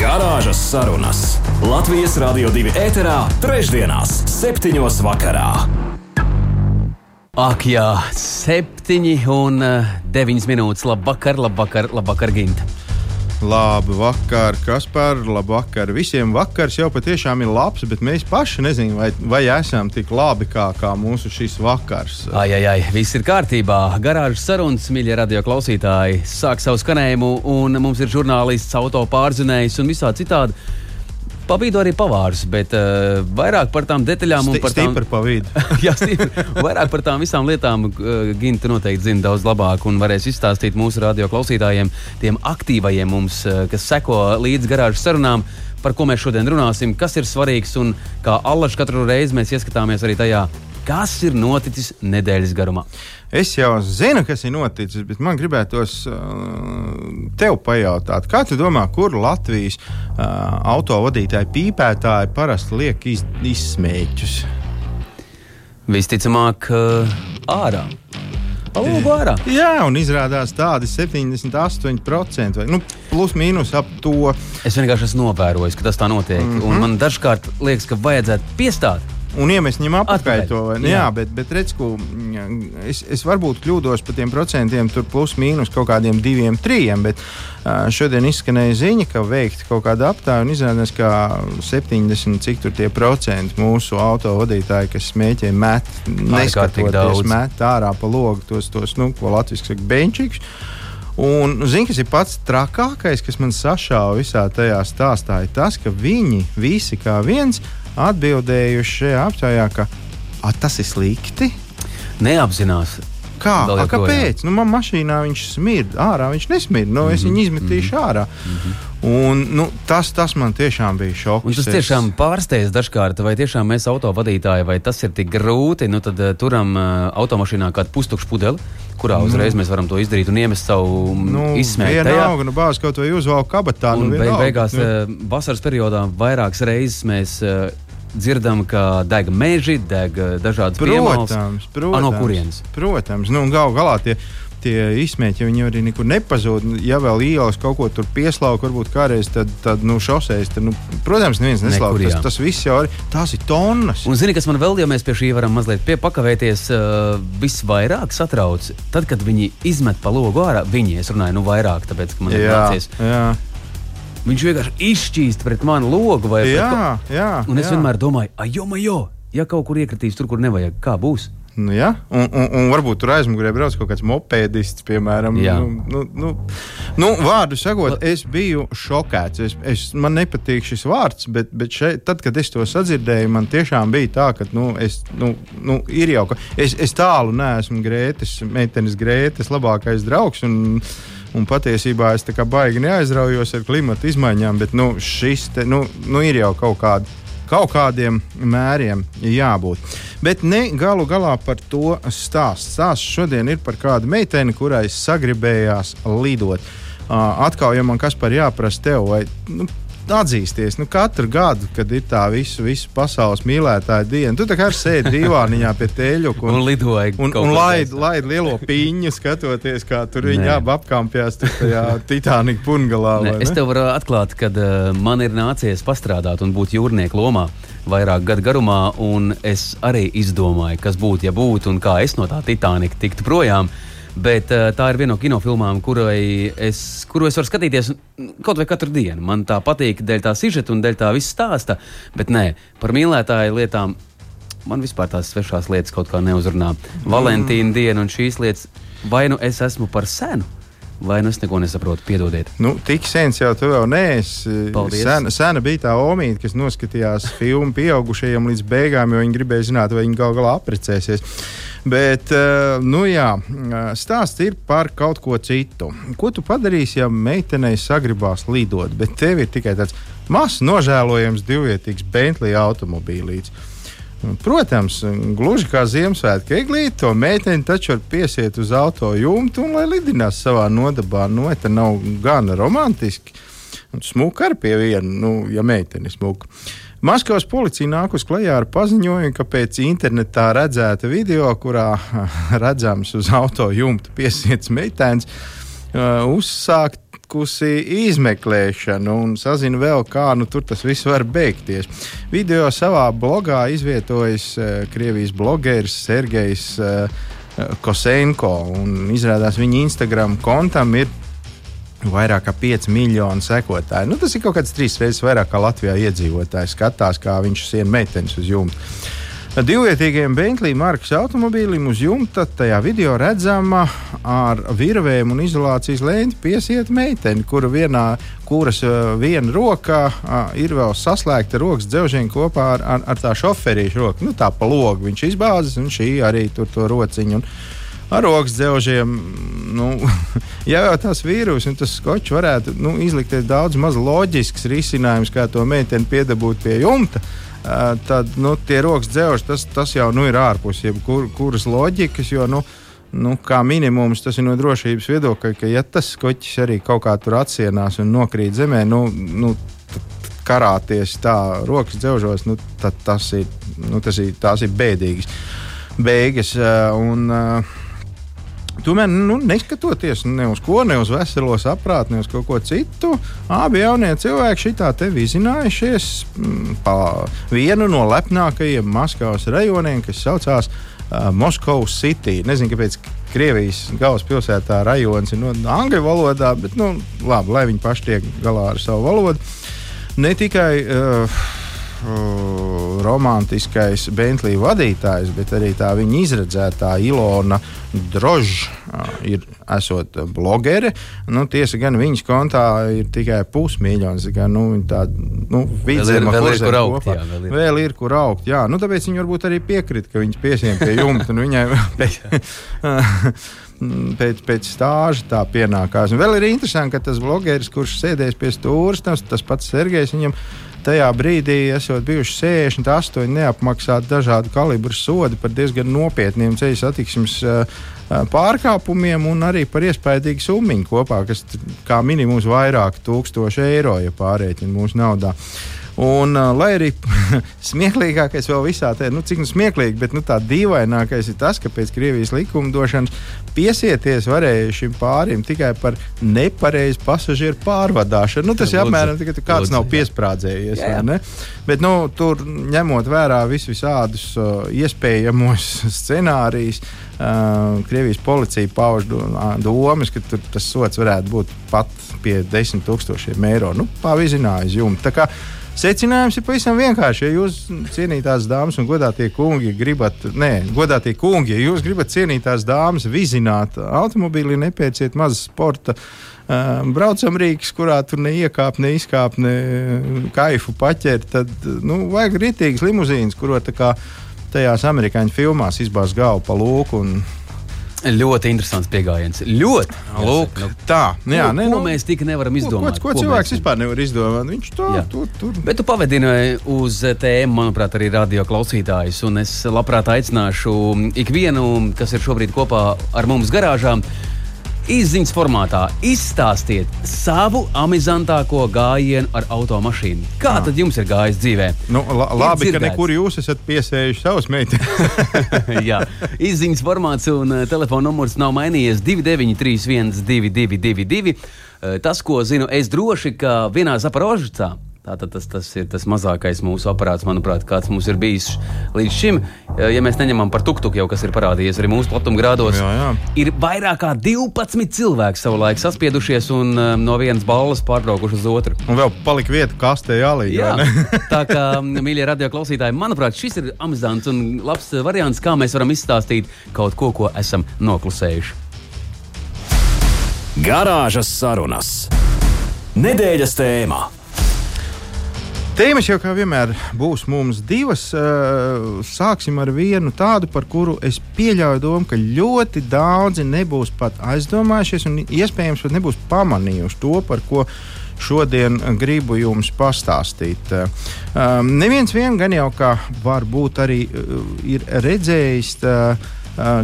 Garāžas sarunas Latvijas Rādio 2 ēterā, trešdienās, septiņos vakarā. Ak, jā, septiņi un uh, deviņas minūtes. Labvakar, labvakar, labvakar, Ginte. Labu vakar, Kaspar, labu vakar. Visiem vakars jau patiešām ir labs, bet mēs paši nezinām, vai, vai esam tik labi kā, kā mūsu šis vakars. Ai, ai, ai, viss ir kārtībā. Garāžas sarunas, mīļie radio klausītāji, sāk savu skanējumu, un mums ir žurnālists, auto pārzinējs un visā citādi. Pavīdu arī pavārs, bet uh, vairāk par tām detaļām un par tām pa vidu. Jā, stipri. Vairāk par tām visām lietām uh, Ginta noteikti zina daudz labāk un varēs izstāstīt mūsu radio klausītājiem, tiem aktīvajiem mums, uh, kas seko līdz garāžas sarunām, par ko mēs šodien runāsim, kas ir svarīgs un kā allaž katru reizi mēs ieskatāmies arī tajā, kas ir noticis nedēļas garumā. Es jau zinu, kas ir noticis, bet man gribētos uh, tev pajautāt, kā tu domā, kur Latvijas uh, autovadītāji pīpētāji parasti liek iz, izsmēķus? Visticamāk, uh, ārā. Palūgu ārā. Jā, un izrādās tādi 78%, vai nu, plus mīnus ap to. Es vienkārši esmu novērojis, ka tas tā notiek. Mm. -hmm. Un man dažkārt liekas, ka vajadzētu piestāt. Un iemest viņam apakaļ to. vai jā. Jā, bet, bet redz, ko, es, es varbūt kļūdos par tiem procentiem, tur plus mīnus kaut kādiem diviem, trijiem. Bet ā, šodien izskanēja ziņa, ka veikta kaut kāda aptāja un izrādās, ka 70 cik tur tie procenti mūsu autovadītāji, kas smēķē, met, neskatoties, met ārā pa logu tos, tos nu, ko latviešu saka, benčikus. Un, zini, kas ir pats trakākais, kas man sašāva visā tajā stāstā, ir tas, ka viņi visi kā viens atbildējuši šajā aptaujā, ka "A, tas ir slikti. Neapzinās. Kā? A, kāpēc? Nu, man mašīnā viņš smird, ārā viņš nesmird. Nu, es Mhm. viņu izmetīšu ārā. Un, nu, tas, tas man tiešām bija šoks. Un tas Es- tiešām pārsteidz dažkārt, vai tiešām mēs autovadītāji, vai tas ir tik grūti. Nu, tad uh, turam uh, automašīnā kādu pustukšu pudeli, kurā uzreiz mēs varam to izdarīt un iemest savu Nu, izsmēju. vienalga, nu, bāz kaut vai uzvalk kabatā. Un nu, beig, beigās, nu. uh, vasaras periodā, vairākas reizes mēs uh, dzirdam, ka deg meži, deg uh, dažādas. Protams, A, protams. no kurienes? Protams, nu, gal galā tie. Tie izsmēķi, viņi arī nekur nepazūd. Ja vēl ielas kaut ko tur pieslauka, varbūt kādreiz tad, tad nu, šoseis, tad, nu, protams, neviens neslauka. Tas, tas viss jau ir, tās ir tonnas. Un zini, kas man vēl, ja mēs pie šī varam mazliet piepakavēties, uh, visvairāk satrauc, tad, kad viņi izmet pa logu ārā, viņi, es runāju, nu vairāk, tāpēc, ka man ir nācies. jā, Viņš vienkārši izšķīst pret manu logu. vai jā, ko- jā. Un es jā. vienmēr domāju, ah, jo, jo, ja kaut kur iekritīs tur, kur nevajag, kā būs. Nu, jā, un, un, un varbūt tur aizmugurē brauc kaut kāds mopēdists, piemēram. Jā. Nu, nu, nu, nu, vārdu sakot, es biju šokēts. Es, es, man nepatīk šis vārds, bet, bet šeit, tad, kad es to sadzirdēju, man tiešām bija tā, ka nu, es, nu, nu, ir jau ka es, es tālu neesmu Grētas, meitenes Grētas labākais draugs. Un, Un patiesībā es tā kā baigi neaizraujos ar klimatu izmaiņām, bet nu, šis te, nu, nu, ir jau kaut kāda kaut kādiem mēriem jābūt. Bet ne galu galā par to stāst. Stāsts šodien ir par kādu meiteni, kurai sagribējās lidot. Uh, atkal, ja man kas par jāprasa tev, vai nu, atzīsties, nu, katru gadu, kad ir tā visu, visu pasaules mīlētāja diena, tu tā kā sēdi divāniņā pie teļuka Un Un, kaut un kur laid, laid lielo piņu, skatoties, kā tur viņi Nē. abi apkampjās tur tajā Titanika pungalā. Ne, vai es ne? tev varu atklāt, ka uh, man ir nācies pastrādāt un būt jūrnieku lomā vairāk gadu garumā, un es arī izdomāju, kas būtu, ja būtu, un kā es no tā Titanika tiktu projām. Bet uh, tā ir viena no kinofilmām, kurai es, kuru es varu skatīties mm, kaut vai katru dienu. Man tā patīk dēļ tā sižeta un dēļ tā visa stāsta. Bet nē, par mīlētāju lietām man vispār tās svešās lietas kaut kā neuzrunā. Valentīna diena un šīs lietas, vai nu es esmu par senu, vai nu es neko nesaprotu. Piedodiet. Nu, tik sens jau tu vēl neesi. Paldies. Sena, sena bija tā omīte, kas noskatījās filmu pieaugušajiem līdz beigām, jo viņi gribēja zināt, vai viņi gal galā apprecēsies. Bet, eh, nu jā, stāsts ir par kaut ko citu. Ko tu padarīsi, ja meitenei sagribās lidot, bet tev ir tikai tāds mazs, nožēlojams, divvietīgs Bentley automobīlīts? Protams, gluži kā Ziemassvētku eglīte, to meiteni taču var piesiet uz auto jumtu un lai lidinās savā nodabā. Nu, tā nav gana romantiski. Smuka ar pie viena, nu, ja meitene smuka. Maskavas policija nāk uz klajā ar paziņojumu, ka pēc internetā redzēta video, kurā redzams uz auto jumta piesiets meitenes, uh, uzsākt veikusi izmeklēšanu un sazina vēl, kā nu, tas viss var beigties. Video savā blogā izvietojis uh, Krievijas blogeris Sergejs uh, Kosenko. Izrādās viņa Instagram kontam ir vairāk kā 5 miljoni sekotāju. Nu, tas ir kaut kāds trīs reizes vairāk kā Latvijā iedzīvotāji skatās, kā viņš sien meitenes uz jumta. Divvietīgajam Bentley markas automobīlim uz jumta tajā video redzama ar virvēm un izolācijas lēņu piesiet meiteni, kura vienā, kuras uh, viena roka ir vēl saslēgta rokas dzelžiņa kopā ar, ar, ar tā šoferīšu roku. Nu, tā pa logu viņš izbāzes un šī arī tur to rociņu. Un, ar rokas dzelžiem. Nu, ja jau tas vīrus un tas skočs varētu nu, izlikties daudz maz loģisks risinājums, kā to meiteni piedabūt pie jumta, tad nu, tie rokas dzēvši, tas, tas jau nu, ir ārpus jebkuras loģikas. Jo, nu, nu, kā minimums tas ir no drošības viedokļa, ka ja tas skoķis arī kaut kā tur atsienās un nokrīt zemē, nu, nu, karāties tā rokas dzēvžos, nu, tas ir, nu, tas ir, ir bēdīgas beigas. Un, uh, Tomēr, nu, neskatoties ne uz ko, ne uz veselo saprātu, ne uz kaut ko citu, abi jaunie cilvēki šitā te vizinājušies mm, pa vienu no lepnākajiem Maskavas rajoniem, kas saucās uh, Moskavas City. Nezinu, kāpēc Krievijas galvaspilsētā rajonis ir no angļu valodā, bet, nu, labi, lai viņi paši tiek galā ar savu valodu. Ne tikai uh, romantiskais Bentley vadītājs, bet arī tā viņa izredzētā Ilona Droža ir esot blogere. Nu, tiesa gan viņas kontā ir tikai pusmiljons. Gan, nu, tā, nu, vidzema, vēl, ir, vēl, ir, kur augt, jā, vēl, ir. vēl ir kur augt. Jā. Nu, tāpēc viņi varbūt arī piekrita, ka viņas piesien pie jumta. Nu, viņai pēc, pēc, stāža tā pienākās. Un vēl ir interesanti, ka tas blogeris, kurš sēdēs pie stūra, tas, tas pats Sergejs, viņam tajā brīdī esot bijuši 68 neapmaksāti dažādu kalibru sodi par diezgan nopietniem ceļu satiksmes uh, pārkāpumiem un arī par iespaidīgu summu kopā, kas kā minimums vairāk tūkstoši eiro, ja pārreķina mūsu naudā. Un, uh, lai arī smieklīgākais vēl visā tajā, nu, cik nu smieklīgi, bet nu, tā dīvainākais ir tas, ka pēc Krievijas likumdošanas piesieties varēja šim pārim tikai par nepareizu pasažieru pārvadāšanu. Nu, tas ir apmēram tikai kāds Lūdzu, nav piesprādzējies. Jā, jā. Bet, nu, tur ņemot vērā visus visādus uh, iespējamos scenārijus, uh, Krievijas policija pauž domas, ka tur, tas sots varētu būt pat pie 10 tūkstošiem eiro. Nu, Pavizināja jumta. Secinājums ir pavisam vienkāršs. Ja jūs, cienītās dāmas un godātie kungi, gribat, nē, godātie kungi, ja jūs gribat cienītās dāmas vizināt automobīlī, nepieciet mazas sporta. Um, braucam rīks, kurā tur neiekāp, neizkāp, ne kaifu paķert. Tad nu, vajag rītīgas limuzīnas, kurot tā kā tajās amerikāņu filmās izbāz galvu pa lūku un Ļoti interesants pieejams. Ļoti. Lūk, nu, tā. Nu, jā, ne, nu, mēs tik nevaram izdomāt. Ko, ko, ko cilvēks mēs... vispār nevar izdomāt? Viņš to tur, tur. Bet tu pavadināji uz tēmu, manuprāt, arī radio klausītājus. Un es labprāt aicināšu ikvienu, kas ir šobrīd kopā ar mums garāžām izziņas formātā izstāstiet savu amizantāko gājienu ar automašīnu. Kā ah. tad jums ir gājis dzīvē? Nu, la, labi, ka nekur jūs esat piesējuši savus meitenes. Jā, izziņas formāts un uh, telefona numurs nav mainījies 293, 222, tas, ko zinu, es droši, ka vienā Zaporožicā Tātad tas, tas ir tas mazākais mūsu aparāts, manuprāt, kāds mums ir bijis līdz šim. Ja mēs neņemam par tuktuku, jau kas ir parādījies arī mūsu platumgrādos, jā, jā. ir vairāk kā 12 cilvēki savulaik saspiedušies un um, no vienas balvas pārbraukuši uz otru. Un vēl palika vieta kastē jālī. Jā, tā kā, mīļie radio klausītāji, manuprāt, šis ir amizants un labs variants, kā mēs varam izstāstīt kaut ko, ko esam noklusējuši. Garāžas sarunas. Nedēļas tēmā. Tēmas jau kā vienmēr būs mums divas. Sāksim ar vienu tādu, par kuru es pieļauju domu, ka ļoti daudzi nebūs pat aizdomājušies un iespējams pat nebūs pamanījuši to, par ko šodien gribu jums pastāstīt. Um, neviens vien gan jau kā varbūt arī uh, ir redzējis. Uh,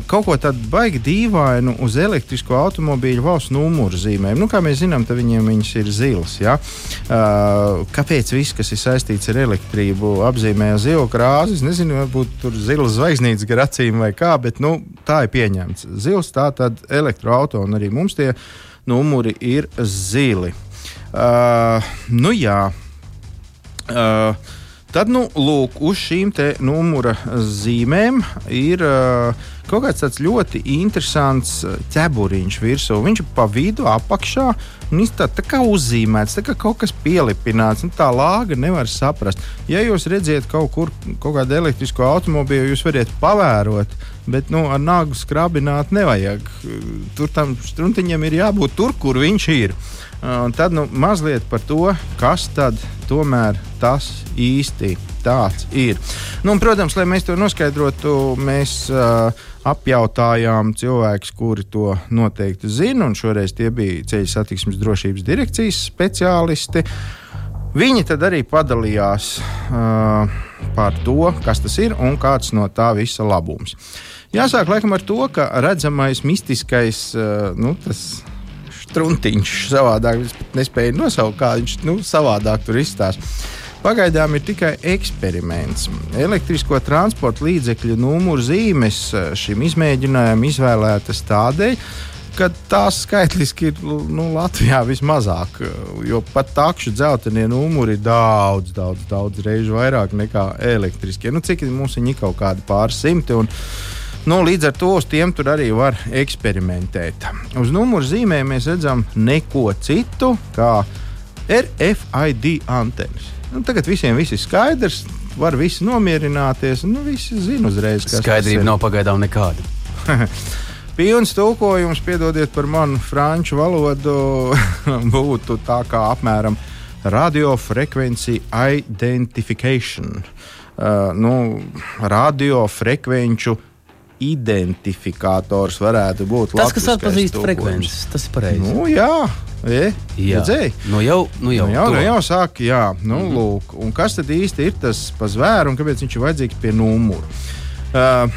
kaut ko tādu baigi dīvainu uz elektrisko automobīļu valsts numuru zīmēm. Nu, kā mēs zinām, viņiem viņas ir zilas. Ja? Kāpēc viss, kas ir saistīts ar elektrību, apzīmē zilu krāsu? Es nezinu, varbūt tur zilas zvaigznītes gar acīm vai kā, bet nu, tā ir pieņemts. Zils tā tad elektroautorāta un arī mums tie numuri ir zili. Uh, nu jā. Uh, Tad, nu, lūk, uz šīm numura zīmēm ir uh, kaut kāds tāds ļoti interesants ķēburiņš virsū. Viņš ir pa vidu, apakšā, un viņš tā, tā kā uzzīmēts, tā kā kaut kas pielipināts. Tā lāga nevar saprast. Ja jūs redzat kaut kur kaut kādu elektrisko automobīlu, jūs varat pavērot, bet nu, ar nāgu skrabināt nevajag. Tur tam struntiņam ir jābūt tur, kur viņš ir. Un tad nu, mazliet par to, kas tad tomēr tas īsti tāds ir. Nu, un, protams, lai mēs to noskaidrotu, mēs uh, apjautājām cilvēkus, kuri to noteikti zina, un šoreiz tie bija ceļu satiksmes drošības direkcijas speciālisti. Viņi tad arī padalījās uh, par to, kas tas ir un kāds no tā visa labums. Jāsāk laikam ar to, ka redzamais mistiskais, uh, nu, tas struntiņš savādāk. Es nespēju nosaukt, kā viņš nu, savādāk tur izstāsta. Pagaidām ir tikai eksperiments. Elektrisko transporta līdzekļu numuru zīmes eh, šim izmēģinājumam izvēlētas tādēļ, ka tās skaitliski ir nu, Latvijā vismazāk. Jo pat takšu dzeltenie numuri ir daudz, daudz, daudz reižu vairāk nekā elektriskie. Nu, cik mums ir kaut kādi pāris simti. Un, Nu, līdz ar to uz tiem tur arī var eksperimentēt. Uz numuru zīmēm mēs redzam neko citu kā RFID antenas. Nu, tagad visiem viss ir skaidrs, var visi nomierināties. Nu, visi zina uzreiz, kas Skaidrība nav pagaidām nekāda. Pilns tulkojums, piedodiet par manu franču valodu, būtu tā kā apmēram radiofrekvenci identification. Uh, nu, radiofrekvenču identifikators varētu būt tas, kas atpazīst frekvences. Tas ir pareizi. Nu, jā, E, jā, nu jau, nu jau, nu jau, nu jau sāk, jā, nu, mm -hmm. lūk. Un kas tad īsti ir tas pa zvēru un kāpēc viņš ir vajadzīgs pie numura? Uh,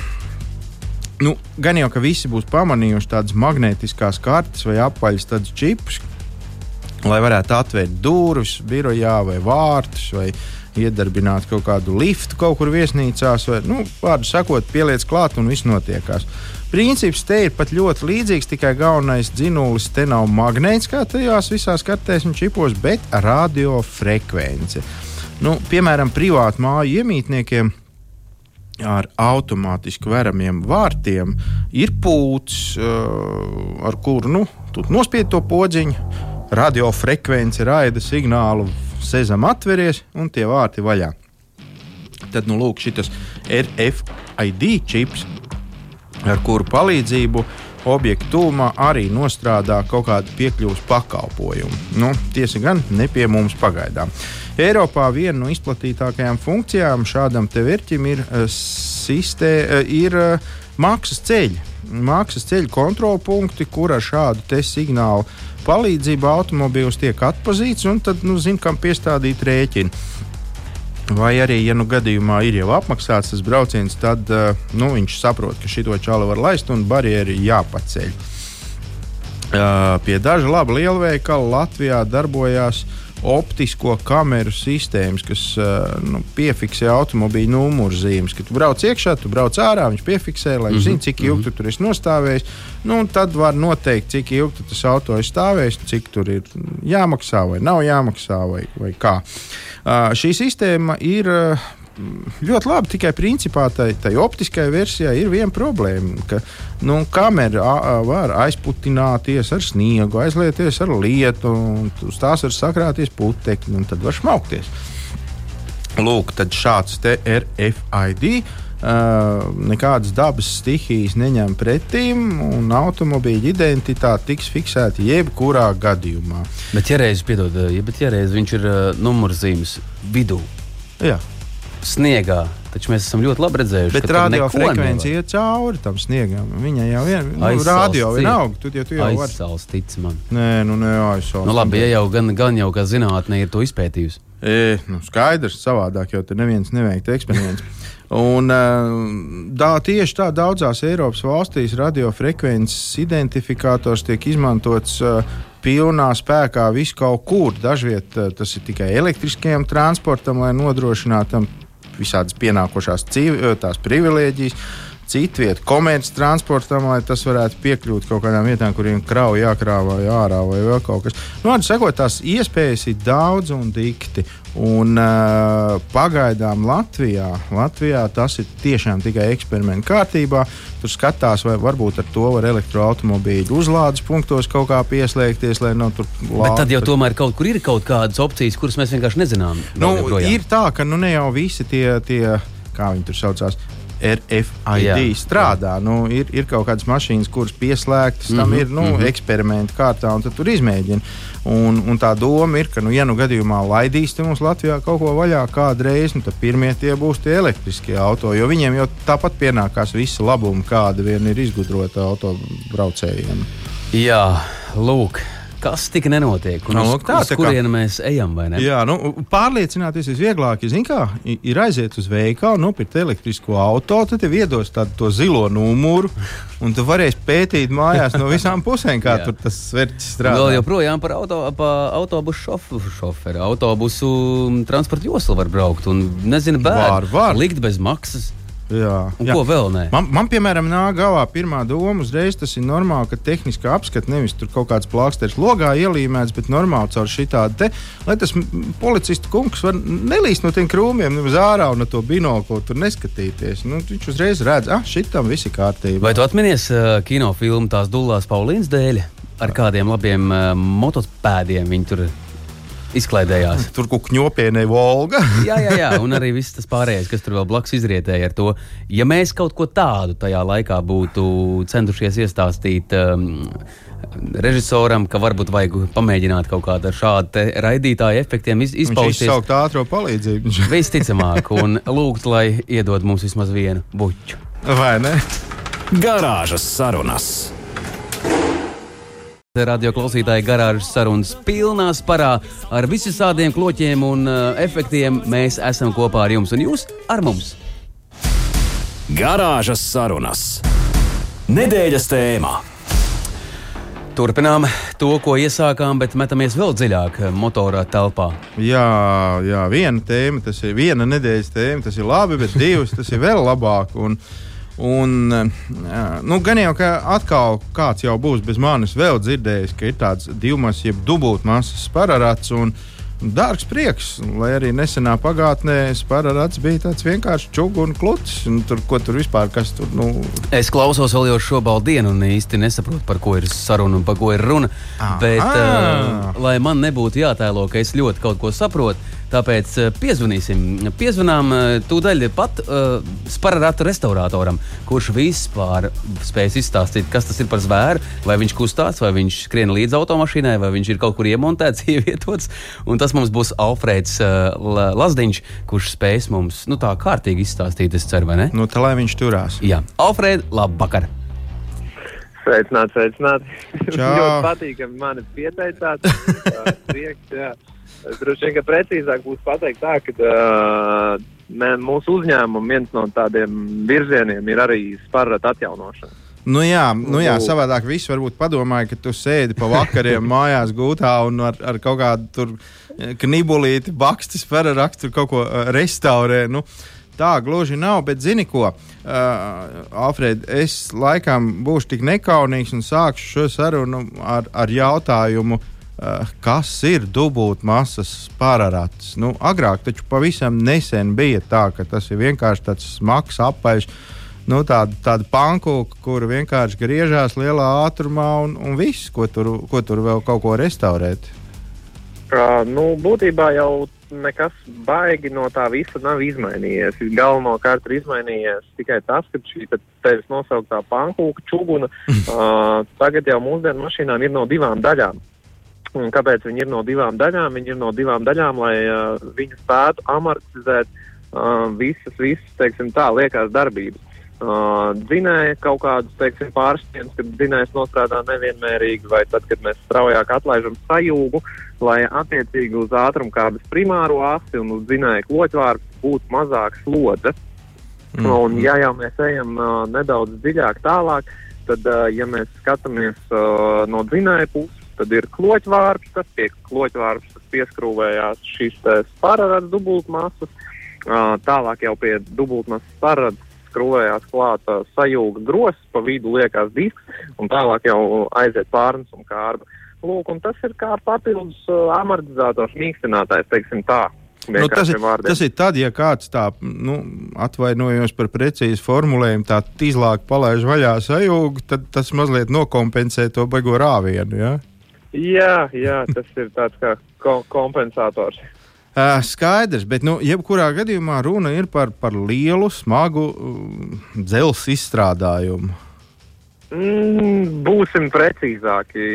nu, gan jau, ka visi būs pamanījuši tādas magnētiskās kartes vai apaļas tādus čipus, lai varētu atvērt durvis birojā vai vārtus vai iedarbināt kaut kādu liftu kaut kur viesnīcās, vai, nu, vārdu sakot, pieliec klāt un viss notiekās. Princips te ir pat ļoti līdzīgs, tikai galvenais dzinulis te nav magnēts, kā tajās visās kartēs un čipos, bet radiofrekvence. Nu, piemēram, privātu māju iemītniekiem ar automātiski veramiem vārtiem ir pūts, uh, ar kuru nu, nospied to podziņu. Radiofrekvence raida signālu sezam atveries un tie vārti vaļā. Tad, nu, lūk, šis RFID čips, ar kuru palīdzību objektu tūmā arī nostrādā kaut kādu piekļuves pakalpojumu. Nu, tiesa gan ne pie mums pagaidām. Eiropā viena no izplatītākajām funkcijām šādam te vērķim ir, uh, sistē, uh, ir uh, maksas ceļi. Maksas ceļu kontrolpunkti, kur ar šādu signālu palīdzību automobīls tiek atpazīts un tad nu, zina, kam piestādīt rēķinu. Vai arī, ja nu gadījumā ir jau apmaksāts tas brauciens, tad uh, nu, viņš saprot, ka šito čālu var laist un barjeri jāpaceļ. Uh, pie daža laba lielveikala Latvijā darbojās optisko kameru sistēmas, kas uh, nu, piefiksē automobīļa numuru zīmes. Kad tu brauc iekšā, tu brauc ārā, viņš piefiksē, lai mm -hmm. zinātu, cik ilgi mm -hmm. tu tur esi nostājis. Nu, tad var noteikt, cik ilgi tas auto ir stāvējis, cik tur ir jāmaksā vai nav jāmaksā vai, vai kā. Uh, šī sistēma ir uh, ļoti labi. Tikai principā tai, tai optiskajai versijai ir viena problēma, ka nu, kamera var aizputināties ar sniegu, aizlieties ar lietu, un uz tās var sakrāties putekļi, un tad var šmaukties. Lūk, tad šāds te ir RFID. Nekādas dabas stihijas neņem pretīm, un automobīļa identitāte tiks fiksēta jebkurā gadījumā. Bet, ja reiz, piedod, ja, bet, ja reiz viņš ir numurzīmes vidū, Jā sniegā Taču mēs esam ļoti labi redzējuši, Bet nevar. iet cauri tam sniegam. Viņai jau ir nu, radio vienalga. Tu, ja tu jau. Aizsals, tic man. Nē, nu ne aizsals. Nu, labi, ja jau gan, gan jau kā zinātnē ir to izpētījusi. E, nu, skaidrs, savādāk jau tur neviens neveiktu eksperiments. Un, tā, tieši tā daudzās Eiropas valstīs radiofrekvences identifikators tiek izmantots uh, pilnā spēkā visu kaut kur. Dažviet uh, tas ir tikai elektriskajam transportam, lai nodrošinātu visādas pienākošās civ, tās privilēģijas. Citviet, komerces transportam, lai tas varētu piekļūt kaut kādām vietām, kuriem krauja jākrāvā ārā vai vēl kaut kas. Nu, Vārdu sakot, tās iespējas ir daudz un dikti. Un, uh, pagaidām Latvijā, Latvijā tas ir tiešām tikai eksperimenta kārtībā. Tur skatās, vai varbūt ar to var elektroautobīdu uzlādes punktos kaut kā pieslēgties, lai nav tur Bet tad jau tomēr kaut kur ir kaut kādas opcijas, kuras mēs vienkārši nezinām. Nu, ir tā, ka nu, ne jau visi tie, tie kā viņi tur saucās. RFID Jā, strādā. Jā. Nu, ir, ir kaut kādas mašīnas, kuras pieslēgtas, mm -hmm, tam ir nu, mm -hmm. eksperimenta kārtā, un tur izmēģina. Un, un tā doma ir, ka, nu, ja nu gadījumā laidīs te mums Latvijā kaut ko vaļā kādreiz, nu, tad pirmie tie būs tie elektriskie auto, jo viņiem jau tāpat pienākās visi labumi, kāda vien ir izgudrota autobraucējiem. Jā, lūk. Kas tik nenotiek? Un Nu, uz, tā, uz tā kā- mēs ejam? Jā, nu, pārliecināties visvieglāk kā, ir aiziet uz veikalu, nopirkt elektrisko auto, tad iedos tādu to zilo numuru, un tu varēsi pētīt mājās no visām pusēm, kā tur tas svērts Vēl strādā. joprojām par auto, pa autobusu šoferu, šoferu. Autobusu mm, transporta joslu var braukt. Un, nezinu, bērnu Var, var. likt bez maksas. Jā, Un jā. ko vēl nē? Man, man, piemēram, nāk galvā pirmā doma, uzreiz tas ir normāli, ka tehniski apskats nevis tur kaut kāds plāksters logā ielīmēts, bet normāli caur šitādu te, lai tas policistu kungs var nelīst no tiem krūmiem, nemaz ārā un no to binoklu tur neskatīties. Nu, viņš uzreiz redz, ah, šitam viss ir kārtībā. Vai tu atceries uh, kinofilmu tās Dulās Paulīnas dēļ? Ar kādiem labiem uh, motocikļiem viņi tur izklaidējās. Tur kaut kņopienē Volga. jā, jā, jā, un arī viss tas pārējais, kas tur vēl blakus izrietēja ar to. Ja mēs kaut ko tādu tajā laikā būtu centušies iestāstīt um, režisoram, ka varbūt vajag pamēģināt kaut kādu ar šādu raidītāju efektiem iz, Viņš izpausties. izsaukt ātrā palīdzību. Visticamāk, un lūgt, lai iedod mums vismaz vienu buļķu. Vai ne? Garāžas sarunas. Radio klausītāji garāžas sarunas pilnā sparā ar visādiem kloķiem un uh, efektiem. Mēs esam kopā ar jums un jūs ar mums. Garāžas sarunas. Nedēļas tēmā. Turpinām to, ko iesākām, bet metamies vēl dziļāk motorā telpā. Jā, jā, viena tēma, tas ir viena nedēļas tēma, tas ir labi, bet divas tas ir vēl labāk. Un, un, jā, nu, gan jau, ka atkal kāds jau būs bez manis vēl dzirdējis, ka ir tāds divmas, jeb dubultmasas pararats. Un, Dārgs prieks, lai arī nesenā pagātnē Spārāts bija tāds un kluts. Un tur, ko tur vispār, kas tur, nu, Es klausos vēl jau šo baldienu un īsti nesaprotu, par ko ir saruna un par ko ir runa. Aha. Bet, uh, lai man nebūtu jātēlo, ka es ļoti kaut ko saprotu, tāpēc uh, piezvanīsim. Piezvanām uh, tūdaļ pat uh, Spārāta restauratoram, kurš vispār spēs izstāstīt, kas tas ir par zvēru, vai viņš kustās, vai viņš skrien līdz automašīnai, vai viņš ir kaut kur iemontēts, ievietots. Un tas mums būs Alfrēds uh, La- Lazdiņš, kurš spēs mums nu, tā kārtīgi izstāstīt, es ceru, vai ne? nu tā lai viņš turās. Jā, Alfrēds, labvakar! Sveicināti, sveicināti. Ļoti patīkami mani pieteicāt. Prieks, jā. Droši vien, ka precīzāk būs pateikt tā, ka uh, mē, mūsu uzņēmuma viens no tādiem virzieniem ir arī sparata atjaunošana. Nu jā, nu jā, savādāk viss varbūt padomāja, ka tu sēdi pa vakariem mājās gūtā un ar, ar kaut kādu tur eh, knibulīti, bakstis, pararakstu kaut ko uh, restaurē. Nu, tā gluži nav, bet zini ko, uh, Alfred, es laikam būšu tik nekaunīgs un sākšu šo sarunu ar, ar jautājumu. Uh, kas ir dubultmasas pararats? Nu, agrāk taču pavisam nesen bija tā, ka tas ir vienkārši tāds smags apaļš nu, tāda, tāda pankūka, kur vienkārši griežās lielā ātrumā un, un viss, ko tur, ko tur vēl kaut ko restaurēt. Uh, nu, būtībā jau nekas baigi no tā visa nav izmainījies. Galvenokārt ir izmainījies tikai tas, ka šī te tevis nosauktā pankūka čūguna uh, tagad jau mūsdienu mašīnām ir no divām daļām. Un kāpēc viņi ir no divām daļām? Viņi ir no divām daļām, lai uh, viņi spētu amortizēt uh, visas, visas, teiksim tā, liekās darbības. Uh, dzinēja kaut kādus, teiksim, pārsteigums, kad dzinējs nostrādā nevienmērīgi, vai tad, kad mēs straujāk atlaižam sajūgu, lai attiecīgi uz ātrumkābes primāro asi un uz dzinēja kloķvārdu būtu mazāk slodze. Mm. Un, ja jau mēs ejam uh, nedaudz dziļāk tālāk, tad, uh, ja mēs skatāmies uh, no dzinēja puses, tad ir kloķvārds, kas pie kloķvārds pieskrūvējās šīs spārādas dubultmasas. Tālāk jau pie dubultmasas spārādas skrūvējās klāt uh, sajūga grozs, pa vidu liekas disks, un tālāk jau aiziet pārnes un kārba. Lūk, un tas ir kā papildus amortizators, mīkstinātājs, teiksim tā. Nu, tas, ir, tas ir tad, ja kāds tā, nu, atvainojos par precīzu formulējumu, tā izlāk palaiž vaļā sajūgu, tad tas mazliet nokompensē to beigo rāvienu. Ja? Jā, jā, tas ir tāds kā ko kompensators. Uh, skaidrs, bet nu, jebkurā gadījumā runa ir par, par lielu, smagu uh, dzelzceļa izstrādājumu. Mm, būsim precīzāki.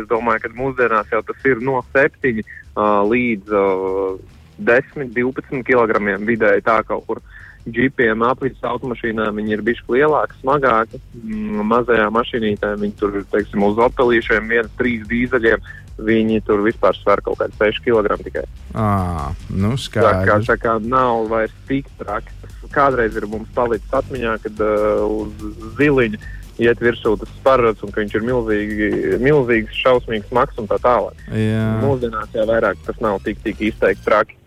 Es domāju, ka mūsdienās jau tas ir no 7 uh, līdz uh, 10, 12 kg vidēji tā kaut kur. Džipiem, aprītas automašīnām viņi ir bijuši lielāki, smagāki. Mm, mazajā mašīnītē viņi tur, teiksim, uz opelīšiem, viens, trīs dīzeļiem. Viņi tur vispār sver kaut kādu 6 kg tikai. À, nu tā, kā, tā kā nav vairs tik traki. Kādreiz ir mums palicis atmiņā, kad uh, uz ziliņa iet virsū tas sparats un ka viņš ir milzīgi, milzīgs, šausmīgs, smags un tā tālāk. Jā. Mūsdienās jau vairāk tas nav tik, tik izteikti traki.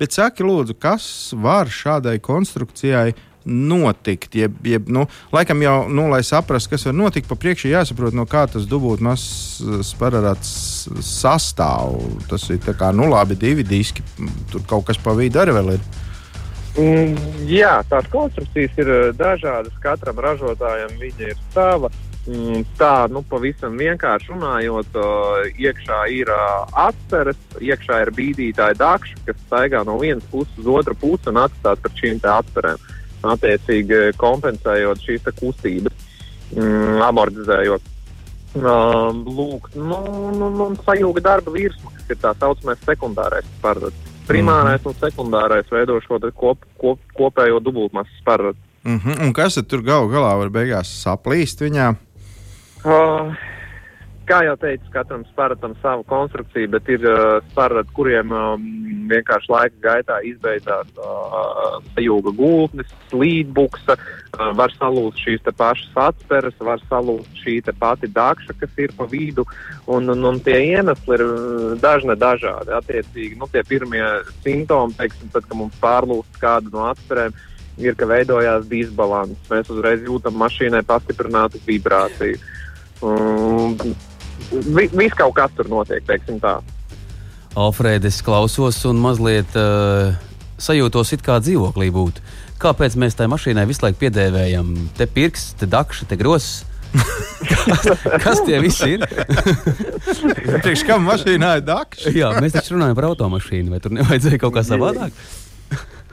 Bet saki, lūdzu, kas var šādai konstrukcijai notikt? Jeb, jeb, nu, laikam jau, nu, lai saprastu, kas var notikt, pa priekšu jāsaprot, no kā tas dubultmasas parāds sastāv. Tas ir kā, nu, labi, divi diski, tur kaut kas pa vidu arī vēl ir. Mm, jā, tās konstrukcijas ir eh, dažādas. Katram ražotājam viņa ir sava. Mm, tā, nu, pavisam vienkārši runājot, uh, iekšā ir uh, atceres, iekšā ir bīdītāja dakša, kas staigā no vienas puses uz otru pusi un atstās par šīm atcerēm. Attiecīgi kompensējot šīs kustības, mm, amortizējot. Uh, lūk, nu, nu, nu, sajūga darba virsma, kas ir tā saucamais sekundārais parāds. Primārais mm un sekundārais veido šo kop, kop, kopējo dubultmasas parādu. Mm -hmm. Un kas tur galu galā var beigās saplīst viņā? Uh, kā jau teicu, katram sparatam savu konstrukciju, bet ir uh, sparati, kuriem um, vienkārši laika gaitā izbeigās uh, sajūga gultnes, slīdbuksa, uh, var salūzt šīs pašas atceres, var salūzt šī pati dakša, kas ir pa vidu, un, un, un tie iemesli ir dažne dažādi. Attiecīgi, nu, tie pirmie simptomi, teiksim, tad, kad mums pārlūst kādu no atcerēm, ir, ka veidojās disbalans. Mēs uzreiz jūtam mašīnai pastiprinātu vibrāciju. Um, vi, Viss kaut kas tur notiek, teiksim tā. Alfrēds, klausos un mazliet uh, sajūtos, it kā dzīvoklī būtu. Kāpēc mēs tai mašīnai visu laiku piedēvējam te pirksts, te dakša, te grozs? kas, kas tie visi ir? Priekš kam mašīnā ir dakša? Jā, mēs taču runājam par automašīnu, vai tur nevajadzēja kaut kā savādāk?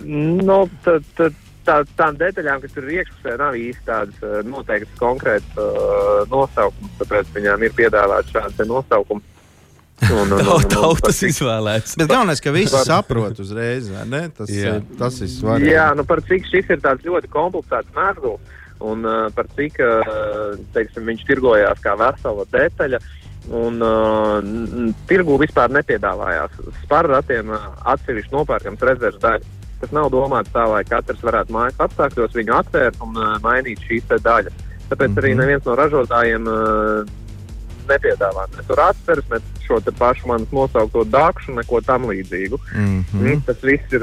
no, tad, tad tā, tām detaļām, kas tur ir iekšpusē, nav īsti tādas uh, noteiktas konkrētas uh, nosaukums, tāpēc viņām ir piedāvāts šāds nosaukums. Un, un, un, un, Tautas izvēlēts. Bet galvenais, ka visi par... saprot uzreiz, ne? Tas, Jā. tas ir svarīgi. Jā, nu par cik šis ir tāds ļoti komplicēts mērgls un uh, par cik, uh, teiksim, viņš tirgojās kā vesela detaļa. Un uh, tirgu vispār nepiedāvājās. Spārratiem uh, atsevišķi nopērkams rezerves daļas. Tas nav domāts tā, lai katrs varētu mājas apstākļos viņu atvērt un uh, mainīt šīs daļas. Tāpēc mm -hmm. arī mhm. neviens no ražotājiem uh, nepiedāvā ne tur atceres, ne šo pašu manas nosaukto dakšu, neko tam līdzīgu. Mm -hmm. Tas viss ir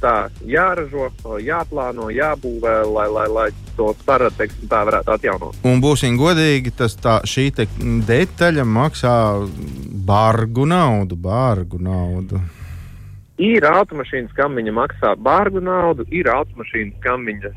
tā, jāražo, jāplāno, jābūvē, lai, lai, lai to tā varētu atjaunot. Un būsim godīgi, tas tā, šī detaļa maksā bargu naudu, bargu naudu. Ir automašīnas, kam viņa maksā bargu naudu, ir automašīnas, kam viņa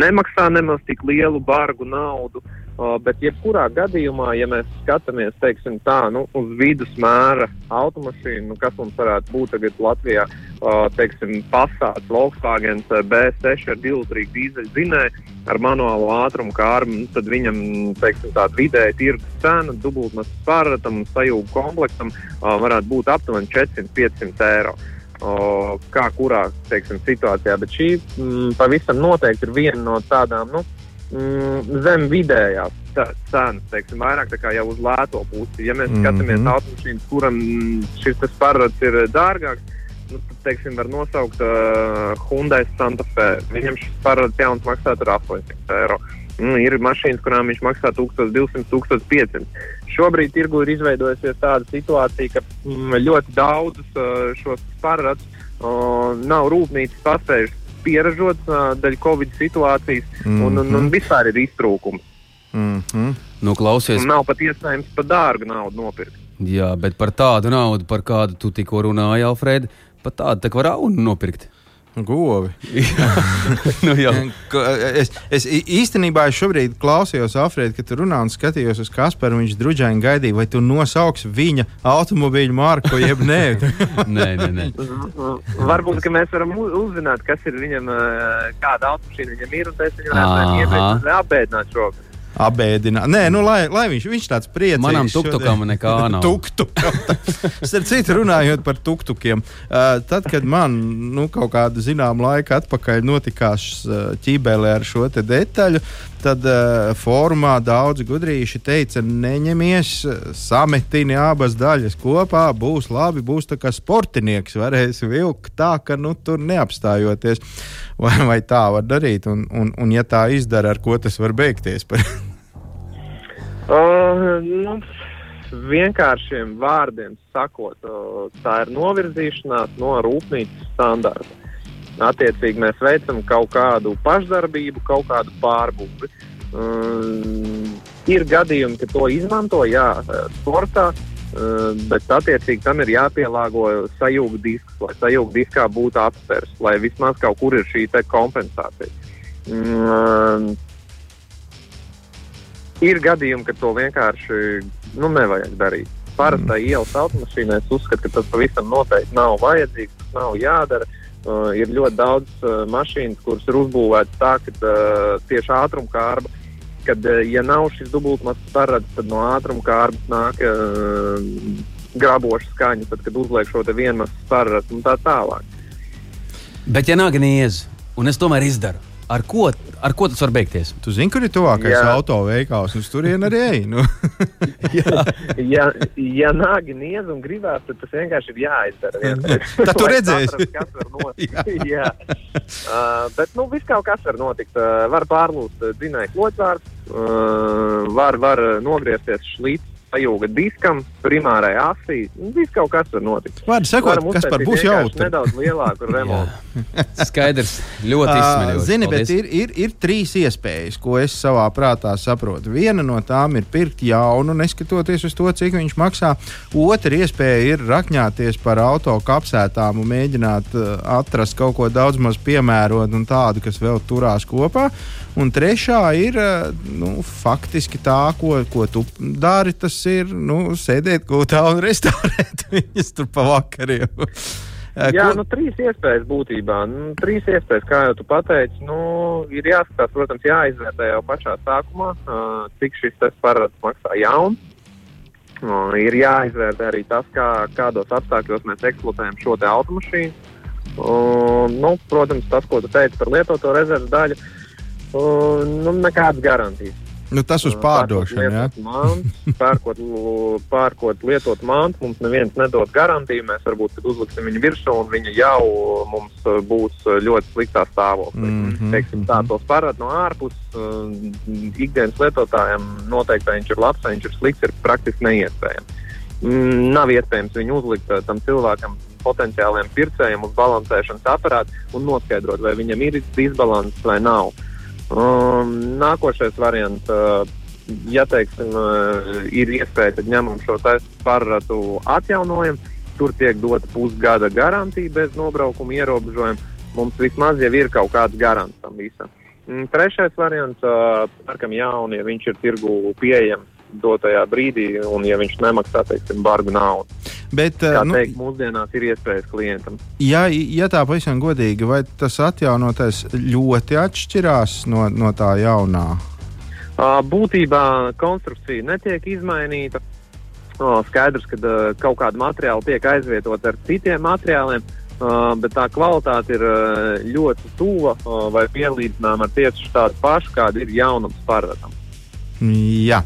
nemaksā nemaz tik lielu bargu naudu. Uh, bet, jebkurā gadījumā, ja mēs skatāmies teiksim, tā, nu, uz vidusmēra automašīnu, nu, kas mums varētu būt tagad Latvijā, uh, teiksim, Passats, Volkswagen B6 ar divlitrīgu dīzeļu zinēju ar manuālo ātrumu kārmu, nu, tad viņam teiksim, tāda vidēja tirgus cena dubultmas pārratam un sajūgu komplektam uh, varētu būt aptuveni 400-500 eiro. O, kā kurā teiksim, situācijā. Bet šī mm, pavisam noteikti ir viena no tādām nu, mm, zem vidējās ce- cenas, teiksim, vairāk jau uz lēto pusi. Ja mēs mm. -hmm. skatāmies automašīnas, kuram šis parāds ir dārgāks, nu, tad, teiksim, var nosaukt uh, Hyundai Santa Fe. Viņam šis parāds jauns maksātu ar 800 eiro. Nu, ir mašīnas, kurām viņš maksā 1200, 1500. Šobrīd tirgu ir izveidojusies tāda situācija, ka mm, ļoti daudzus šos parādus uh, nav rūpnīcas paspējušas pieražot uh, dēļ Covid situācijas, mm -hmm. un, un, un vispār ir iztrūkums. Mm -hmm. Nu, klausies, Un nav pat iespējams par dārgu naudu nopirkt. jā, bet par tādu naudu, par kādu tu tikko runāji, Alfred, pat tādu tā var nopirkt. Govi. nu, Es, es īstenībā es šobrīd klausījos Alfrēdu, kad tu runā un skatījos uz Kasparu. Viņš druģaini gaidīja, vai tu nosauksi viņa automobīļu marku, jeb nē. nē, nē, nē. Varbūt ka mēs varam uzzināt, kas ir viņam, kāda automašīna viņam ir, un tas viņam varētu Aha. iepriekš apbēdināt šogad. Abēdināt. Nē, nu, lai, lai viņš, viņš tāds priecīgs. Manam tuktukam nekā nav. Tuktukam. Starp citu, runājot par tuktukiem, uh, tad, kad man nu, kaut kādu zināmu laiku atpakaļ notikās uh, ķībēlē ar šo detaļu, tad uh, formā daudzi gudrīši teica, neņemies, uh, sametini abas daļas kopā, būs labi, būs tā kā sportinieks, varēs vilkt tā, ka nu, tur neapstājoties. Vai, vai tā var darīt, un, un, un ja tā izdara, ar ko tas var beigties? Uh, nu, vienkāršiem vārdiem sakot, uh, tā ir novirzīšanās no rūpnīcas standarta. Attiecīgi mēs veicam kaut kādu pašdarbību, kaut kādu pārbūvi. Um, ir gadījumi, ka to izmanto, jā, sportā, uh, bet attiecīgi tam ir jāpielāgo sajūga disks, lai sajūga diskā būtu atspērs, lai vismaz kaut kur ir šī kompensācija. Um, ir gadījumi, ka to vienkārši nu, nevajag darīt. Parastai mm. ielas automašīnai es uzskatu, ka tas pavisam noteikti nav vajadzīgs, tas nav jādara. Uh, ir ļoti daudz uh, mašīnas, kuras ir uzbūvētas tā, ka uh, tieši ātrumkārba, kad, uh, ja nav šis dubultmasts parāds, tad no ātrumkārbas nāk uh, graboša skaņa, tad, kad uzliek šo te vienmasu parādu un tā tālāk. Bet, ja nāk niez, un es tomēr izdaru, ar ko, ar ko tas var beigties? Tu zini, kur ir tuvākais autoveikals, un uz turieni arī ej. Nu. ja, ja nāgi niedz un gribās, tad tas vienkārši ir jāizdara. Tad tu redzēsi. saprast, kas var notikt. Jā. Uh, bet nu, viss kaut kas var notikt. Uh, var pārlūst uh, dzinēju kloķvārds, uh, var, var uh, nogriezties šlīts sajūga diskam, primārai asī. Nu, Viss kaut kas var notikt. Vārdu sakot, Varam kas par būs jautri. Nedaudz lielāku remontu. Skaidrs, ļoti izsmeļoši. Zini, bet Paldies. ir, ir, ir trīs iespējas, ko es savā prātā saprotu. Viena no tām ir pirkt jaunu, neskatoties uz to, cik viņš maksā. Otra iespēja ir rakņāties par auto kapsētām un mēģināt atrast kaut ko daudz maz piemērotu un tādu, kas vēl turās kopā. Un trešā ir uh, nu, faktiski tā, ko, ko tu dari. Tas ir nu, sēdēt gūtā un restaurēt viņas tur pa vakariem. Uh, Jā, ko- nu, trīs iespējas būtībā. Nu, trīs iespējas, kā jau tu pateici, nu, ir jāskatās, protams, jāizvērtē jau pašā sākumā, cik šis parāds maksā jauns. Uh, ir jāizvērtē arī tas, kā, kādos apstākļos mēs eksploatējam šo automašīnu. Uh, nu, protams, tas, ko tu teici par lietoto rezerves daļu, uh, nu, nekādas garantijas. Nu, tas uz pārdošanu. Ja? Pērkot mantu, Pērkot, pērkot lietot mantu, mums neviens nedod garantiju. Mēs varbūt uzliksim viņu virsū, un viņa jau mums uh, būs uh, ļoti sliktā stāvoklī. Mm Mhm, -hmm. Teiksim, tā tos parāda no ārpuses. Uh, ikdienas lietotājiem noteikti, vai viņš ir labs, vai viņš ir slikts, ir praktiski neiespējams. Mm, nav iespējams viņu uzlikt uh, tam cilvēkam, potenciāliem pircējiem uz balansēšanas aparātu un noskaidrot, vai viņam ir disbalans vai nav. Um, nākošais variants, uh, ja teiksim, uh, ir iespēja, tad ņemam šo parādu atjaunojam. Tur tiek dota pusgada garantija bez nobraukuma ierobežojuma. Mums vismaz jau ir kaut kāds garants tam visam. Mm, Trešais variants, uh, pērkam jaunu, ja viņš ir tirgu pieejams dotajā brīdī, un ja viņš nemaksā, teiksim, bargu naudu. Bet, Kā uh, nu, teikt, mūsdienās ir iespējas klientam. ja, ja tā pavisam godīgi, vai tas atjaunotais ļoti atšķirās no, no tā jaunā? Būtībā konstrukcija netiek izmainīta. Skaidrs, ka kaut kāda materiāla tiek aizvietota ar citiem materiāliem. uh, bet tā kvalitāte ir uh, ļoti tuva uh, vai pielīdzināma ar tieši tādu pašu, kāda ir jaunums parvedama. Jā,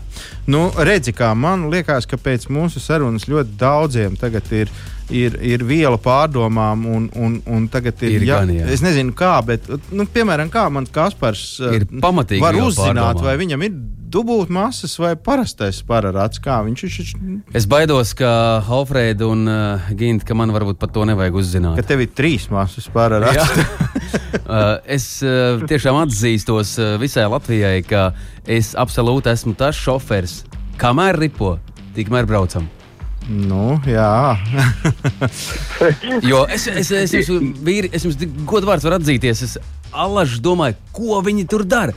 nu, redzi, kā man liekas, ka pēc mūsu sarunas ļoti daudziem tagad ir. Ir, ir viela pārdomām, un, un, un tagad ir. Ir jā, gan, jā. es nezinu, kā, bet, nu, piemēram, kā man Kaspars Ir pamatīgi var uzzināt, pārdomām. vai viņam ir dubult masas vai parastais pararāts. Kā viņš ir? Es baidos, ka Alfrēda un uh, Ginta, ka man varbūt par to nevajag uzzināt. Ka tev ir trīs masas pararāts. Uh, es uh, tiešām atzīstos uh, visai Latvijai, ka es absolūti esmu tas šofers. Kamēr ripo, tikmēr braucam. nu, jā. Jo es, es, es, es, jums, vīri, es jums godvārds varu atzīties. Es alaži domāju, ko viņi tur dara.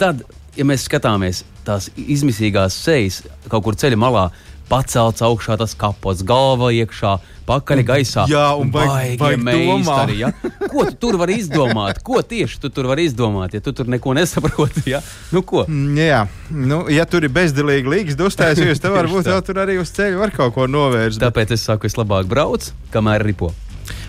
Tad, ja mēs skatāmies tās izmisīgās sejas kaut kur ceļa malā, pacelts augšā tas kapots, galva iekšā, pakaļ gaisā. Jā, un baigi- baigi meistari, ja? Ko tu tur vari izdomāt? Ko tieši tu tur vari izdomāt, ja tu tur neko nesaproti? Ja? Nu, ko? Mm, Jā, nu, ja tur ir bezdelīgi līgas uztaisījusi, tad varbūt jau tur arī uz ceļa var kaut ko novērst. Tāpēc es saku, es labāk braucu, kamēr ripo.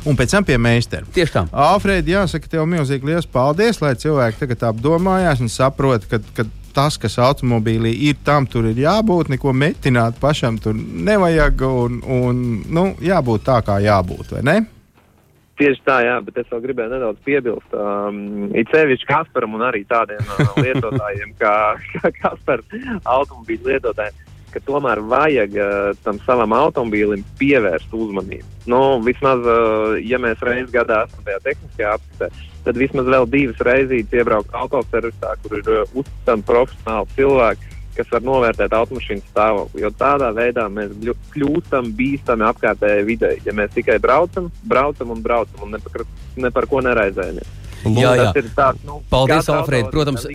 Un pēc tam pie meistara. Tieši tā. Alfrēda, jāsaka, tev milzīgi liels paldies, lai cilvēki tagad apdomājās un saprot, ka, ka tas, kas automobīlī ir, tam tur ir jābūt, neko metināt pašam tur nevajag un, un nu, jābūt tā, kā jābūt, vai ne? Tieši tā, jā, bet es vēl gribēju nedaudz piebilst. Um, it sevišķi Kasparam un arī tādiem uh, lietotājiem, kā, kā Kaspars, automobīļu lietotājiem, ka tomēr vajag uh, tam savam automobīlim pievērst uzmanību. Nu, vismaz, uh, ja mēs reizes gadā esam tajā tehniskajā apskatē, tad vismaz vēl divas reizes iebraukt autoservisā, kur ir uh, uzticami profesionāli cilvēki, kas var novērtēt automašīnu stāvokli. Jo tādā veidā mēs kļūstam bīstami apkārtējai videi. Ja mēs tikai braucam, braucam un braucam un ne par, ne par ko neraizējamies. Jā, jā. Tas ir tāds, nu, Paldies, autovadītāja Protams,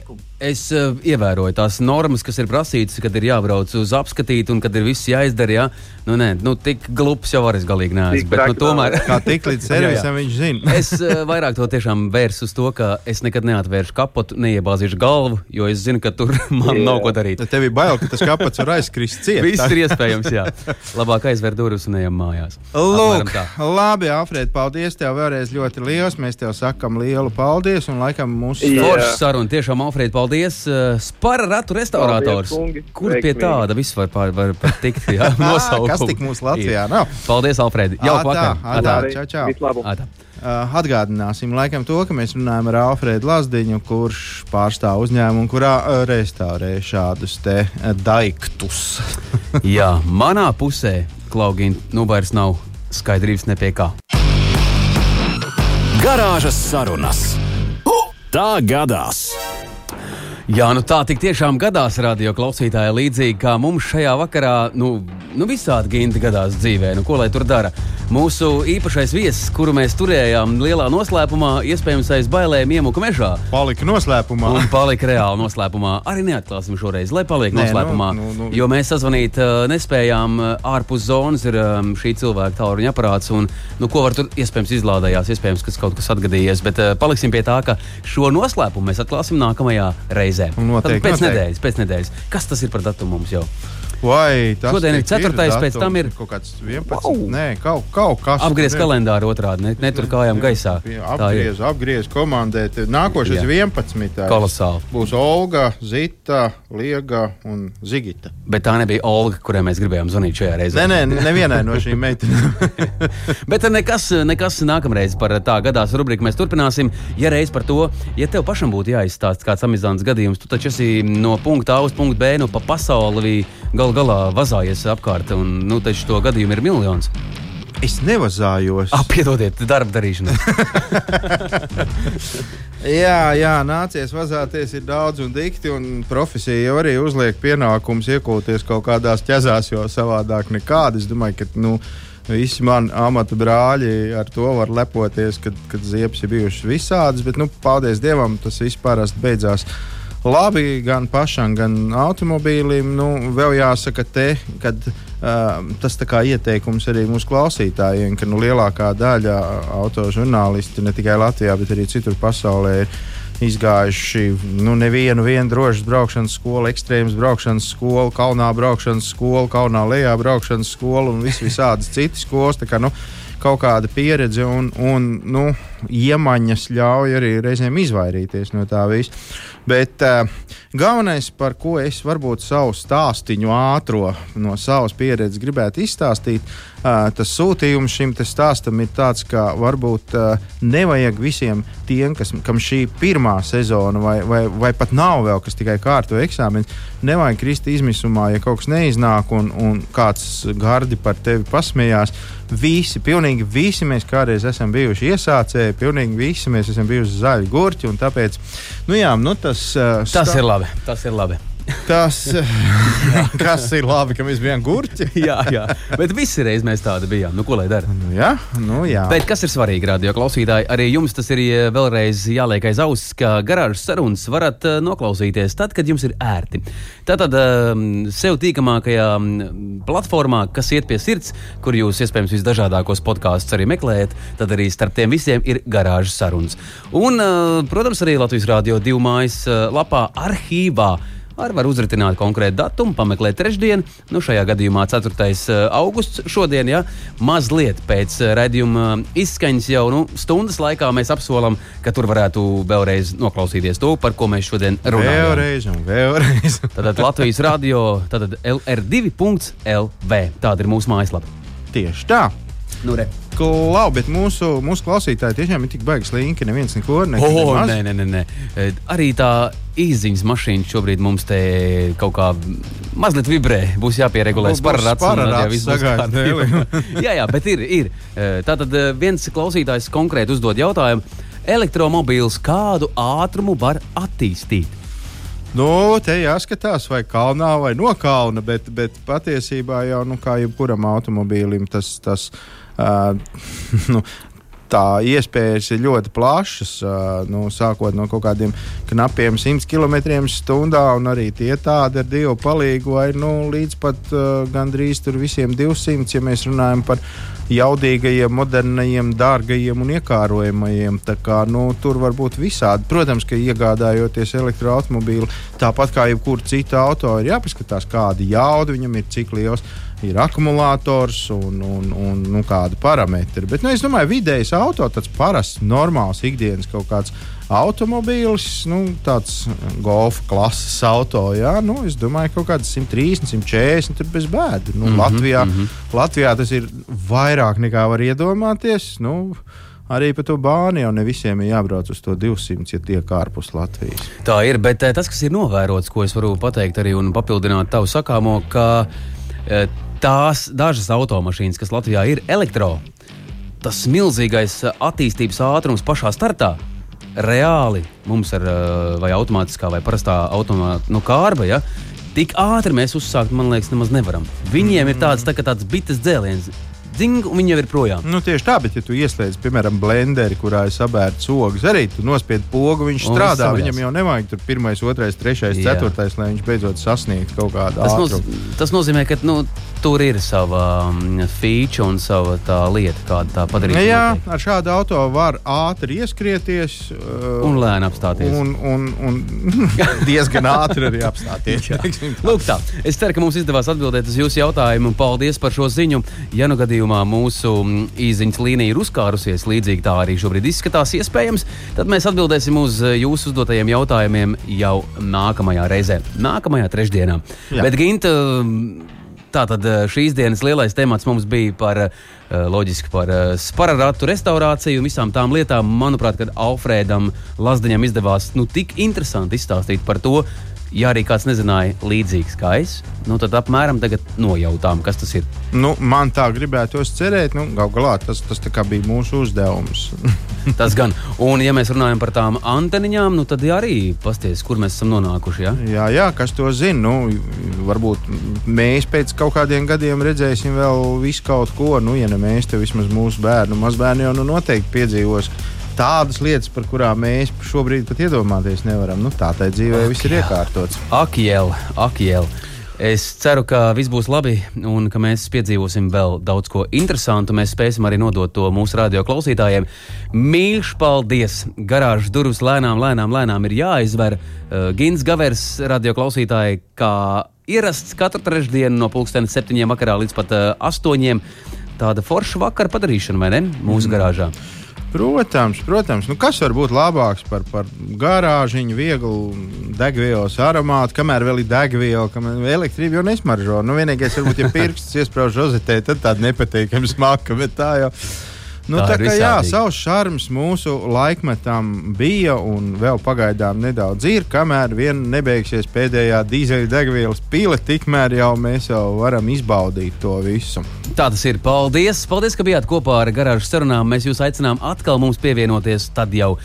es uh, ievēroju tās normas, kas ir prasītas, kad ir jābrauc uz apskatīt un kad ir viss jāizdara. Jā. Nu, nē, nu, tik glups jau arī galīgi neesmu. Bet, nu, tomēr Kā tik līdz servisam viņš zina. es uh, vairāk to tiešām vērsu uz to, ka es nekad neatvēršu kapotu, neiebāzīšu galvu, jo es zinu, ka tur man Jā. nav ko darīt. Tev ir bail, ka tas kapats var aizkrist ciet. Viss ir iespējams, jā. Labāk aizver durvis un ejam mājās. Lūk, labi, Alfred, paldies tev vēlreiz ļoti liels. Mēs tev sakam lielu paldies un laikam mūsu. Forša saruna. Tiešām, Alfred, paldies. Uh, Spara ratu restaurators. Paldies. Kur pie tāda viss var, var par tikt? Jā, nosaukumu. Kas tik mūsu Latvijā nav? Paldies, Alfred. Jau vakar. tā. Čau, čau. Vislabāk! Ā, tā. Uh, atgādināsim laikam to, ka mēs runājam ar Alfredu Lazdiņu, kurš pārstāv uzņēmumu, kurā uh, restaurē šādus te daiktus. Jā, manā pusē, Klaugīna, nu vairs nav skaidrības ne pie kā. Garāžas sarunas. Tā gadās! Jā, nu tā tik tiešām gadās radio klausītāji līdzīgi kā mums šajā vakarā. Nu, nu visādi ginti gadās dzīvē, nu ko lai tur dara. Mūsu īpašais viesis, kuru mēs turējām lielā noslēpumā, iespējams aiz bailēm iemuka mežā. Palika noslēpumā. Un palika reāli noslēpumā. Arī neatklāsim šoreiz, lai paliek Nē, noslēpumā. nu, nu, nu. Jo mēs sazvanīt uh, nespējām. Uh, ārpus zonas ir um, šī cilvēka tālruņa aparāts. Un, nu, ko var tur iespējams izlādējās, iespējams, ka kaut kas atgadījies. Bet uh, paliksim pie tā, ka šo noslēpumu mēs atklāsim nākamajā reizē. Noteikti, Tad pēc noteikti. nedēļas, pēc nedēļas. Kas tas ir par datumu mums jau? Vai tas Šodien ir tik ceturtais, pēc datums? tam ir- kaut kāds 11. Wow. Nē, kaut, kaut kas. Apgriez kalendāru otrādi, ne, netur kājām gaisā. Apgriez, apgriez, komandēt. Nākošais Jā. 11. kolosāli. Būs Olga, Zita, Liega un Zigita. Bet tā nebija Olga, kurai mēs gribējām zvanīt šajā reizē. Nē, nē, nevienai no šīm meitenēm. Bet nekas, nekas nākamreiz par tā gadās rubriku mēs turpināsim. Ja reiz par to, ja tev pašam būtu jāizstāsta kāds amizants gadījums, tu taču esi no punkta A uz punktu B, nu pa pasauli gal galā vazājies apkārt, un nu taču to gadījumu ir miljons. Es nevazājos. Piedodiet, darba darīšana. Jā, jā, nācies vazāties ir daudz un dikti, un profesija jau arī uzliek pienākumus iekūties kaut kādās ķezās, jo savādāk nekāda. Es domāju, ka nu, visi mani amata brāļi ar to var lepoties, kad, kad ziepes ir bijušas visādas, bet, nu, paldies Dievam, tas viss parasti beidzās. Labi, gan pašam, gan automobīlim. Nu, vēl jāsaka, te, kad, uh, tas ieteikums arī mūsu klausītājiem, ka nu, lielākā daļa autožurnālisti ne tikai Latvijā, bet arī citur pasaulē ir izgājuši nu, nevienu vienu drošas braukšanas skolu, ekstrēmas braukšanas skolu, kalnā braukšanas skolu, kalnā lejā braukšanas skolu un vis, visādas citas skolas. Tā kā, nu, kaut kāda pieredze un, un nu, iemaņas ļauj arī reizēm izvairīties no tā visa. Bet uh, galvenais, par ko es varbūt savu stāstīņu ātro no savas pieredzes gribētu izstāstīt, uh, tas sūtījums šim stāstam ir tāds, ka varbūt uh, nevajag visiem tiem, kas, kam šī pirmā sezona vai, vai, vai pat nav vēl, kas tikai kārto eksāmenu, nevajag krist izmisumā, ja kaut kas neiznāk un, un kāds gardi par tevi pasmējās. Visi, pilnīgi visi mēs kādreiz esam bijuši iesācēji, pilnīgi visi mēs esam bijuši zaļi gurķi. Tāpēc, nu jā, nu tas, uh, tas ir labi. Tas ir labi. Tas kas ir labi, ka mēs bijām gurķi. jā, jā, bet visi reiz mēs tādi bijām. Nu, ko lai dara? Nu, jā, nu, jā. Bet kas ir svarīgi, radio klausītāji? Arī jums tas ir eh, vēlreiz jāliek aiz auss, ka garāžas sarunas varat uh, noklausīties tad, kad jums ir ērti. Tātad uh, sev tīkamākajā platformā, kas iet pie sirds, kur jūs iespējams visdažādākos podkāstus arī meklējat, tad arī starp tiem visiem ir garāžas sarunas. Un, uh, protams, arī Latvijas Rādio divu mājas lapā arhīvā Ar var uzritināt konkrētu datumu, pameklēt trešdienu, nu šajā gadījumā 4. Eh, augusts. Šodien, ja mazliet pēc eh, redzējuma eh, izskaņas jau nu, stundas laikā mēs apsolam, ka tur varētu vēlreiz noklausīties to, par ko mēs šodien runājam. Vēlreiz un vēlreiz. Tātad Latvijas radio, tātad LR2.LV. Tāda ir mūsu mājaslapa. Tieši tā. Nu, re. Klau, bet mūsu, mūsu klausītāji tiešām ir tik baigi slinki. Neviens neko nedomā. Oh, nē, nē, nē, nē. Arī tā īziņas mašīna šobrīd mums te kaut kā mazliet vibrē. Būs jāpieregulē spārrāts. jā, jā, bet ir. ir. Tātad viens klausītājs konkrēti uzdod jautājumu. Elektromobīls kādu ātrumu var attīstīt? Nu, te jāskatās, vai kalnā vai no kalna, bet, bet patiesībā jau nu, kā jebkuram automobīlim tas, tas uh, nu, tā iespējas ir ļoti plašas. Nu, sākot no kaut kādiem knapiem 100 km/h, un arī tie tādi ar divu palīgu, vai nu, līdz pat uh, gandrīz visiem 200, ja mēs runājam par jaudīgajiem, modernajiem, dārgajiem un iekārojamajiem. Kā, nu, tur var būt visādi. Protams, ka iegādājoties elektroautobīlu, tāpat kā jebkura cita auto, ir jāpaskatās, kāda jauda viņam ir, cik liels ir ir akumulators un, un, un nu, kādi parametri. Bet nu, es domāju, vidējais auto, tāds parasts, normāls ikdienas kaut kāds automobīlis, nu, tāds golfa klases auto. Jā, nu, es domāju, ka kaut kāds 130, 140 tur bez bēdas. Nu, mm -hmm, Latvijā, mm -hmm. Latvijā tas ir vairāk nekā var iedomāties. Nu, arī pa to bāni jau ne visiem ir jābrauc uz to 200, ja tiek ārpus Latvijas. Tā ir, bet eh, tas, kas ir novērots, ko es varu pateikt arī un papildināt tavu sakāmo, ka eh, tās dažas automašīnas, kas Latvijā ir elektro, tas milzīgais uh, attīstības ātrums pašā startā. Reāli mums ir vai automātiskā vai parastā automāta nu, kārba. Ja? Tik ātri mēs uzsākt, man liekas, nemaz nevaram. Viņiem ir tāds, tā, tāds bites dzēliens dzing, un viņi jau ir projām. Nu, tieši tā, bet, ja tu ieslēdz, piemēram, blenderi, kurā ir sabērts ogas, arī tu nospied pogu, viņš un strādā. Viņam jau nevajag tur pirmais, otrais, trešais, Jā. ceturtais, lai viņš beidzot sasniegtu kaut kādu tas, noz, tas nozīmē, ka nu, tur ir sava um, feature un sava tā lieta, kāda tā padarīt. Jā, notiek. ar šādu auto var ātri ieskrieties. Uh, un lēni apstāties. Un, un, un diezgan ātri arī apstāties. Lūk, tā. Es ceru, ka mums izdevās atbildēt uz jūsu jautājumu. Paldies par šo ziņu. Ja nu gadījumā gadījumā mūsu mm, īsiņas līnija ir uzkārusies, līdzīgi tā arī šobrīd izskatās iespējams, tad mēs atbildēsim uz eh, jūsu uzdotajiem jautājumiem jau nākamajā reizē, nākamajā trešdienā. Jā. Bet, Ginta, Tātad eh, šīs dienas lielais temats mums bija par, eh, loģiski, par spararatu restaurāciju un visām tām lietām. Manuprāt, kad Alfrēdam Lazdaņam izdevās nu, tik interesanti izstāstīt par to, ja arī kāds nezināja līdzīgs kā es, nu, tad apmēram tagad nojautām, kas tas ir. Nu, man tā gribētos cerēt, nu, gal galā tas, tas bija mūsu uzdevums. tas gan. Un, ja mēs runājam par tām anteniņām, nu, tad arī pasties, kur mēs esam nonākuši. Ja? Jā, jā, kas to zina. Nu, varbūt mēs pēc kaut kādiem gadiem redzēsim vēl visu kaut ko. Nu, ja ne mēs, tad vismaz mūsu bērnu, mazbērni jau nu noteikti piedzīvos tādas lietas, par kurām mēs šobrīd pat iedomāties nevaram. Nu, tā tā dzīvē viss ir iekārtots. Akiel, akiel. Es ceru, ka viss būs labi un ka mēs piedzīvosim vēl daudz ko interesantu. Mēs spēsim arī nodot to mūsu radio klausītājiem. Mīļš, paldies! Garāžas durvis lēnām, lēnām, lēnām ir jāizver. Uh, Gins Gavers, radio klausītāji, kā ierasts katru trešdienu no pulkstenes septiņiem vakarā līdz pat uh, astoņiem. tāda forša vakara padarīšana, vai ne? Mūsu mm. garāžā. Protams, protams. Nu, kas var būt labāks par, par garāžiņu, vieglu degvielas aromātu, kamēr vēl ir degviela, kamēr elektrība jau nesmaržo. Nu, vienīgais, varbūt, ja pirksts iesprāž rozetē, tad tāda nepatīkama smaka, bet tā jau. Nu, tā, tā kā jā, savs šarms mūsu laikmetam bija un vēl pagaidām nedaudz ir, kamēr vien nebeigsies pēdējā dīzeļdegvielas pile, tikmēr jau mēs jau varam izbaudīt to visu. Tā tas ir. Paldies! Paldies, ka bijāt kopā ar garāžu sarunām. Mēs jūs aicinām atkal mums pievienoties tad jau.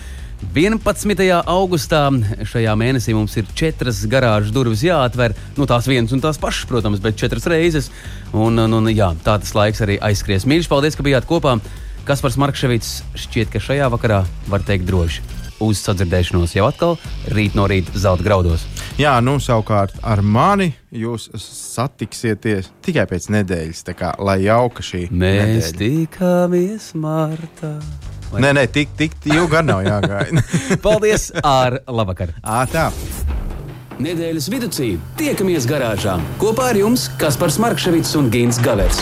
11. augustā šajā mēnesī mums ir četras garāžas durvis jāatver. Nu, tās vienas un tās pašas, protams, bet četras reizes. Un, un, un jā, tā tas laiks arī aizskries. Mīļš, paldies, ka bijāt kopā! Kaspars Markevits šķiet, ka šajā vakarā var teikt droši. Uz sadzirdēšanos jau atkal rīt no rīta zelta graudos. Jā, nu savukārt ar mani jūs satiksieties tikai pēc nedēļas. Tā kā lai jauka šī. Mēs nedēļa. tikāmies martā. Vai? Nē, nē, tik, tik ilgi gan nav jāgaida. Paldies! Ar labvakar! À, tā! Nedēļas vidū tiekamies garāžā kopā ar jums Kaspars Markevits un Gins Gavers.